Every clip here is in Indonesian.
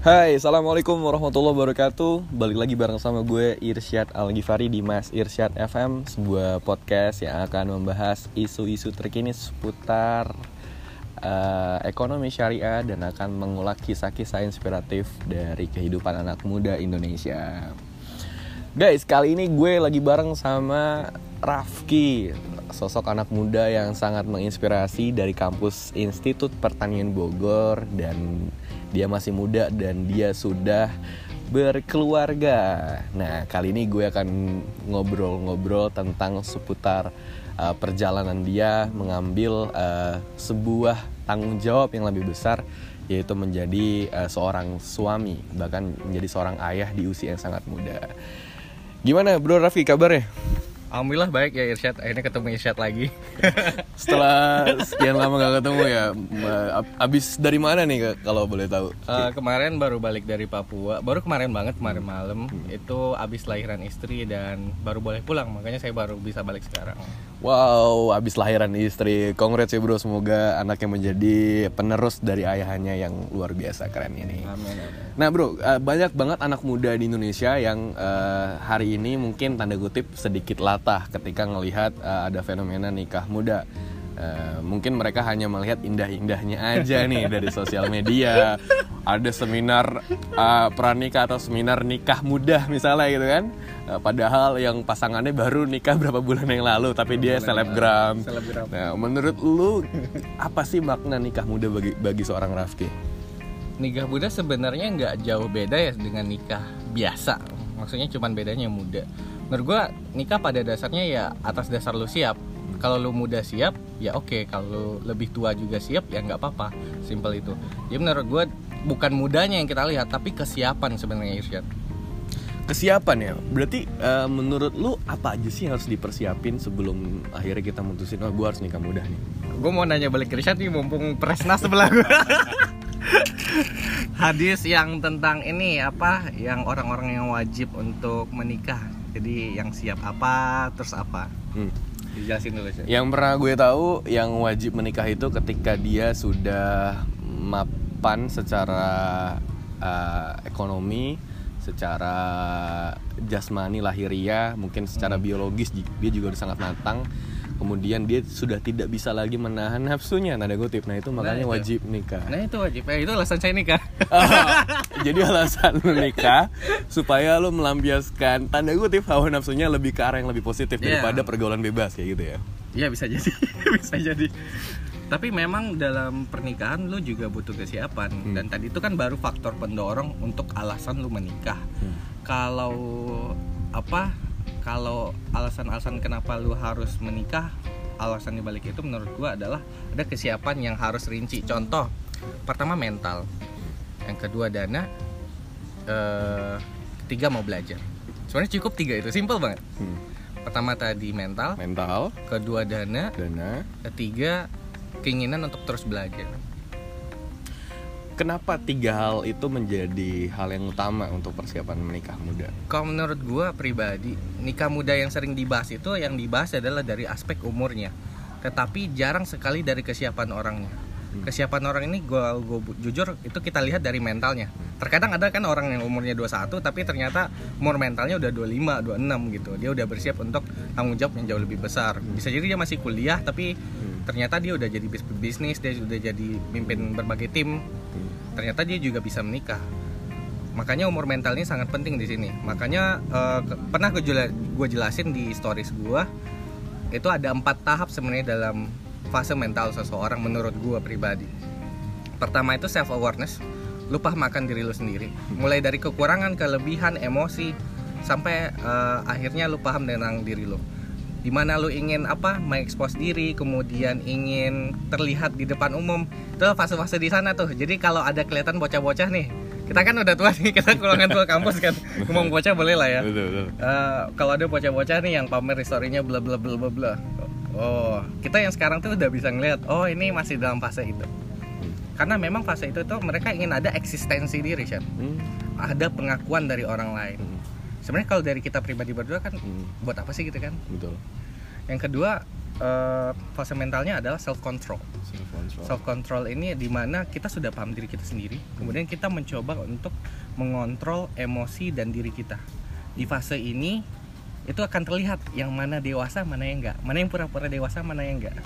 Hai, Assalamualaikum warahmatullahi wabarakatuh. Balik lagi bareng sama gue Irsyad Al-Ghifari di Mas Irsyad FM Sebuah podcast yang akan membahas isu-isu terkini seputar uh, ekonomi syariah Dan akan mengulas kisah-kisah inspiratif dari kehidupan anak muda Indonesia. Guys, kali ini gue lagi bareng sama Rafki Sosok anak muda yang sangat menginspirasi dari kampus Institut Pertanian Bogor Dan dia masih muda dan dia sudah berkeluarga. Nah, kali ini gue akan ngobrol-ngobrol tentang seputar uh, perjalanan dia mengambil uh, sebuah tanggung jawab yang lebih besar yaitu menjadi uh, seorang suami, bahkan menjadi seorang ayah di usia yang sangat muda. Gimana Bro Raffi kabarnya? Alhamdulillah baik ya Irsyad, akhirnya ketemu Irsyad lagi. Setelah sekian lama gak ketemu ya Abis dari mana nih kalau boleh tahu? Uh, kemarin baru balik dari Papua, baru kemarin banget, kemarin malam. Hmm. Itu abis lahiran istri dan baru boleh pulang, makanya saya baru bisa balik sekarang. Wow, abis lahiran istri, congrats ya bro. Semoga anaknya menjadi penerus dari ayahnya yang luar biasa keren ini. Amin, amin. Nah bro, uh, banyak banget anak muda di Indonesia yang uh, hari ini mungkin tanda kutip sedikit latah patah ketika melihat uh, ada fenomena nikah muda. Uh, mungkin mereka hanya melihat indah-indahnya aja nih dari sosial media. Ada seminar uh, pranikah atau seminar nikah muda misalnya gitu kan. Uh, padahal yang pasangannya baru nikah berapa bulan yang lalu tapi dia selebgram. selebgram. Nah, menurut lu apa sih makna nikah muda bagi bagi seorang Rafki? Nikah muda sebenarnya nggak jauh beda ya dengan nikah biasa. Maksudnya cuma bedanya muda. Menurut gue nikah pada dasarnya ya atas dasar lu siap. Kalau lu muda siap ya oke. Okay. kalau lebih tua juga siap ya nggak apa-apa. Simple itu. Jadi menurut gue bukan mudanya yang kita lihat tapi kesiapan sebenarnya Irsyad. Kesiapan ya? Berarti uh, menurut lu apa aja sih yang harus dipersiapin sebelum akhirnya kita mutusin oh gue harus nikah muda nih gue mau nanya balik ke Irsyad nih mumpung presnas sebelah gue hadis yang tentang ini apa yang orang-orang yang wajib untuk menikah jadi yang siap apa terus apa hmm. dijelasin dulu sih yang pernah gue tahu yang wajib menikah itu ketika dia sudah mapan secara uh, ekonomi secara jasmani lahiriah mungkin secara hmm. biologis dia juga udah sangat matang kemudian dia sudah tidak bisa lagi menahan nafsunya nada kutip. Nah itu makanya nah, itu. wajib nikah. Nah itu wajib. Eh, itu alasan saya nikah. Oh, jadi alasan nikah supaya lo melampiaskan tanda kutip hawa nafsunya lebih ke arah yang lebih positif yeah. daripada pergaulan bebas kayak gitu ya? Iya bisa jadi. Bisa jadi. Tapi memang dalam pernikahan lo juga butuh kesiapan. Hmm. dan tadi itu kan baru faktor pendorong untuk alasan lo menikah. Hmm. kalau apa kalau alasan-alasan kenapa lu harus menikah alasan dibalik itu menurut gua adalah ada kesiapan yang harus rinci. Contoh pertama mental. Yang kedua dana. Eh, ketiga mau belajar. Sebenarnya cukup tiga itu simple banget. Hmm. pertama tadi mental. Mental. Kedua dana. Dana. Ketiga keinginan untuk terus belajar kenapa tiga hal itu menjadi hal yang utama untuk persiapan menikah muda? Kalau menurut gue pribadi, nikah muda yang sering dibahas itu yang dibahas adalah dari aspek umurnya, tetapi jarang sekali dari kesiapan orangnya. Hmm. Kesiapan orang ini gue jujur itu kita lihat dari mentalnya. Terkadang ada kan orang yang umurnya 21 tapi ternyata umur mentalnya udah 25, 26 gitu. Dia udah bersiap untuk tanggung jawab yang jauh lebih besar. Bisa jadi dia masih kuliah tapi hmm. ternyata dia udah jadi bisnis, dia sudah jadi mimpin berbagai tim ternyata dia juga bisa menikah. Makanya umur mental ini sangat penting di sini. Makanya uh, pernah gue jela jelasin di stories gue itu ada empat tahap sebenarnya dalam fase mental seseorang menurut gue pribadi. Pertama itu self awareness lupa makan diri lu sendiri. Mulai dari kekurangan kelebihan emosi sampai uh, akhirnya lu paham tentang diri lu di mana lu ingin apa? Mengekspos diri kemudian ingin terlihat di depan umum. Itu fase-fase di sana tuh. Jadi kalau ada kelihatan bocah-bocah nih kita kan udah tua nih kita kulangan tua kampus kan. Ngomong bocah boleh lah ya. Betul, betul. Uh, kalau ada bocah-bocah nih yang pamer historinya bla bla bla bla bla. Oh kita yang sekarang tuh udah bisa ngeliat oh ini masih dalam fase itu. Karena memang fase itu tuh mereka ingin ada eksistensi diri hmm. ada pengakuan dari orang lain. Hmm sebenarnya kalau dari kita pribadi berdua kan hmm. buat apa sih gitu kan? Betul. Yang kedua uh, fase mentalnya adalah self control self control self control ini di mana kita sudah paham diri kita sendiri. Kemudian kita mencoba untuk mengontrol emosi dan diri kita. Di fase ini itu akan terlihat yang mana dewasa mana yang enggak. Mana yang pura-pura dewasa mana yang enggak.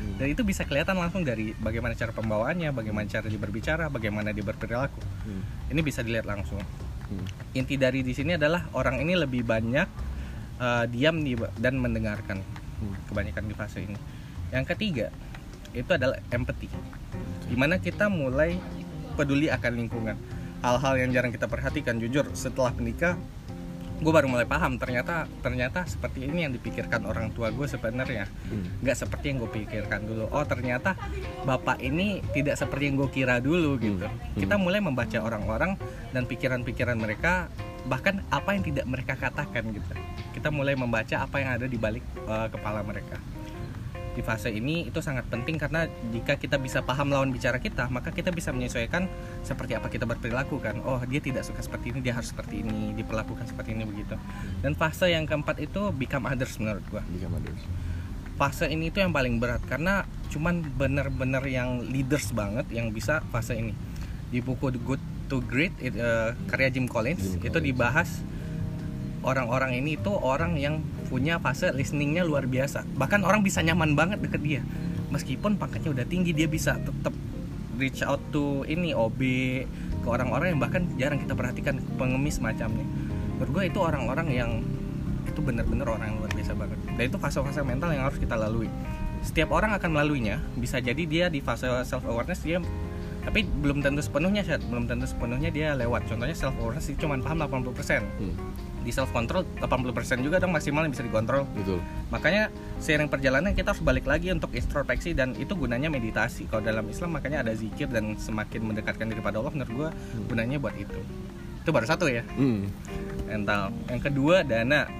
Hmm. dan itu bisa kelihatan langsung dari bagaimana cara pembawaannya bagaimana cara dia berbicara bagaimana dia berperilaku. Hmm. ini bisa dilihat langsung Hmm. inti dari di sini adalah orang ini lebih banyak uh, diam di- dan mendengarkan Hmm. kebanyakan di fase ini. Yang ketiga itu adalah empathy, di mana kita mulai peduli akan lingkungan. Hal-hal yang jarang kita perhatikan, jujur setelah menikah, gue baru mulai paham ternyata ternyata seperti ini yang dipikirkan orang tua gue sebenarnya. Hmm. nggak seperti yang gue pikirkan dulu. Oh ternyata bapak ini tidak seperti yang gue kira dulu gitu. Hmm. kita mulai membaca orang-orang dan pikiran-pikiran mereka bahkan apa yang tidak mereka katakan gitu. Kita mulai membaca apa yang ada di balik uh, kepala mereka di fase ini itu sangat penting karena jika kita bisa paham lawan bicara kita maka kita bisa menyesuaikan seperti apa kita berperilaku kan oh dia tidak suka seperti ini dia harus seperti ini diperlakukan seperti ini begitu dan fase yang keempat itu become others menurut gua Become others. fase ini tuh yang paling berat karena cuman bener-bener yang leaders banget yang bisa fase ini di buku The Good to Great it, eh, karya Jim Collins Jim itu Collins. dibahas orang-orang ini itu orang yang punya fase listeningnya luar biasa. Bahkan orang bisa nyaman banget deket dia. Meskipun pangkatnya udah tinggi dia bisa tetap reach out to ini OB ke orang-orang yang bahkan jarang kita perhatikan pengemis macamnya. Menurut gue itu orang-orang yang itu bener-bener orang yang luar biasa banget. Dan itu fase-fase mental yang harus kita lalui. Setiap orang akan melaluinya. Bisa jadi dia di fase self awareness dia tapi belum tentu sepenuhnya Syed. belum tentu sepenuhnya dia lewat. Contohnya self awareness itu cuma paham 80% Hmm. di self control 80% juga dong maksimal yang bisa dikontrol. Betul. makanya seiring perjalanan kita harus balik lagi untuk introspeksi dan itu gunanya meditasi. Kalau dalam Islam makanya ada zikir dan semakin mendekatkan diri pada Allah menurut gua gunanya buat itu. Itu baru satu ya. Hmm. mental. Yang kedua dana.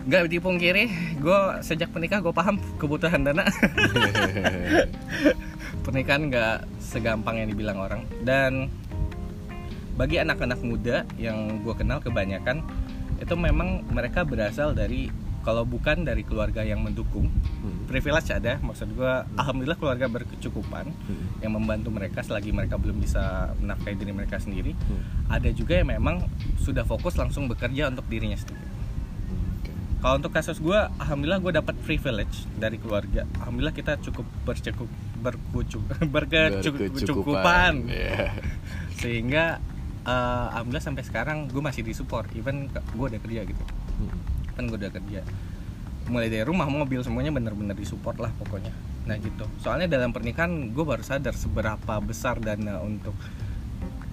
Nggak dipungkiri gue sejak menikah gue paham kebutuhan dana pernikahan nggak segampang yang dibilang orang dan bagi anak-anak muda yang gue kenal kebanyakan itu memang mereka berasal dari kalau bukan dari keluarga yang mendukung Hmm. privilege ada maksud gue alhamdulillah keluarga berkecukupan Hmm. yang membantu mereka selagi mereka belum bisa menafkahi diri mereka sendiri Hmm. ada juga yang memang sudah fokus langsung bekerja untuk dirinya sendiri Oke. kalau untuk kasus gue alhamdulillah gue dapat privilege dari keluarga alhamdulillah kita cukup bercukup berkucuk berkecukupan. Iya. sehingga eh, alhamdulillah sampai sekarang gue masih disupport. Even gue udah kerja gitu. Hmm. kan gue udah kerja. Mulai dari rumah mobil semuanya bener-bener disupport lah pokoknya. Nah gitu. Soalnya dalam pernikahan gue baru sadar seberapa besar dana untuk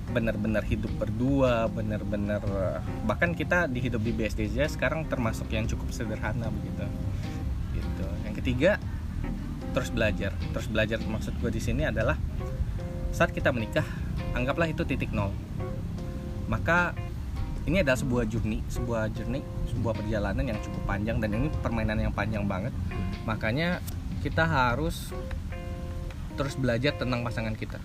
benar-benar hidup berdua benar-benar bahkan kita di hidup di BSDJ sekarang termasuk yang cukup sederhana begitu. Gitu. Yang ketiga terus belajar terus belajar maksud gue di sini adalah saat kita menikah anggaplah itu titik nol maka ini adalah sebuah journey sebuah journey sebuah perjalanan yang cukup panjang dan ini permainan yang panjang banget makanya kita harus terus belajar tentang pasangan kita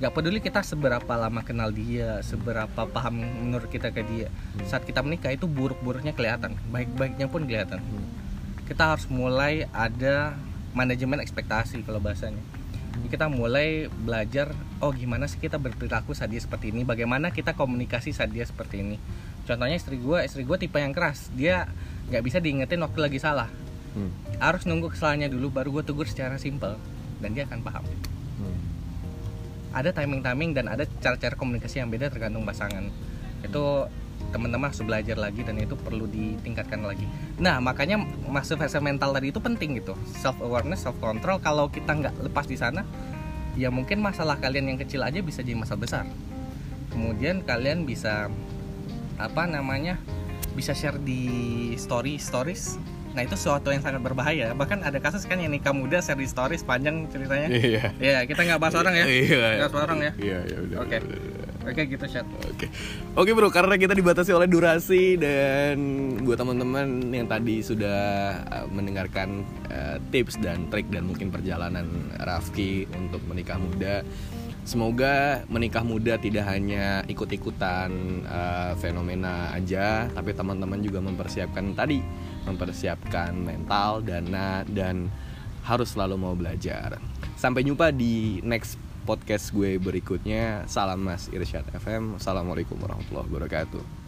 Gak peduli kita seberapa lama kenal dia, seberapa paham menurut kita ke dia. Saat kita menikah itu buruk-buruknya kelihatan, baik-baiknya pun kelihatan. Hmm. Kita harus mulai ada manajemen ekspektasi kalau bahasanya. Jadi kita mulai belajar, oh gimana sih kita berperilaku saat dia seperti ini, bagaimana kita komunikasi saat dia seperti ini. Contohnya istri gue, istri gue tipe yang keras, dia nggak bisa diingetin waktu lagi salah. Hmm. Harus nunggu kesalahannya dulu, baru gue tegur secara simpel, dan dia akan paham. Hmm. ada timing-timing dan ada cara-cara komunikasi yang beda tergantung pasangan itu teman-teman harus belajar lagi dan itu perlu ditingkatkan lagi nah makanya masuk fase mental tadi itu penting gitu self awareness self control kalau kita nggak lepas di sana ya mungkin masalah kalian yang kecil aja bisa jadi masalah besar kemudian kalian bisa apa namanya bisa share di story stories nah itu sesuatu yang sangat berbahaya bahkan ada kasus kan yang nikah muda share di stories panjang ceritanya Iya. ya kita nggak bahas orang ya Iya. Nggak bahas orang ya Iya, ya udah. Oke. udah, udah. Oke gitu chat. Oke, oke bro, karena kita dibatasi oleh durasi dan buat teman-teman yang tadi sudah uh, mendengarkan uh, tips dan trik dan mungkin perjalanan Rafki untuk menikah muda, semoga menikah muda tidak hanya ikut-ikutan uh, fenomena aja, tapi teman-teman juga mempersiapkan tadi, mempersiapkan mental, dana dan harus selalu mau belajar. Sampai jumpa di next podcast gue berikutnya. Salam Mas Irsyad FM. Assalamualaikum warahmatullahi wabarakatuh.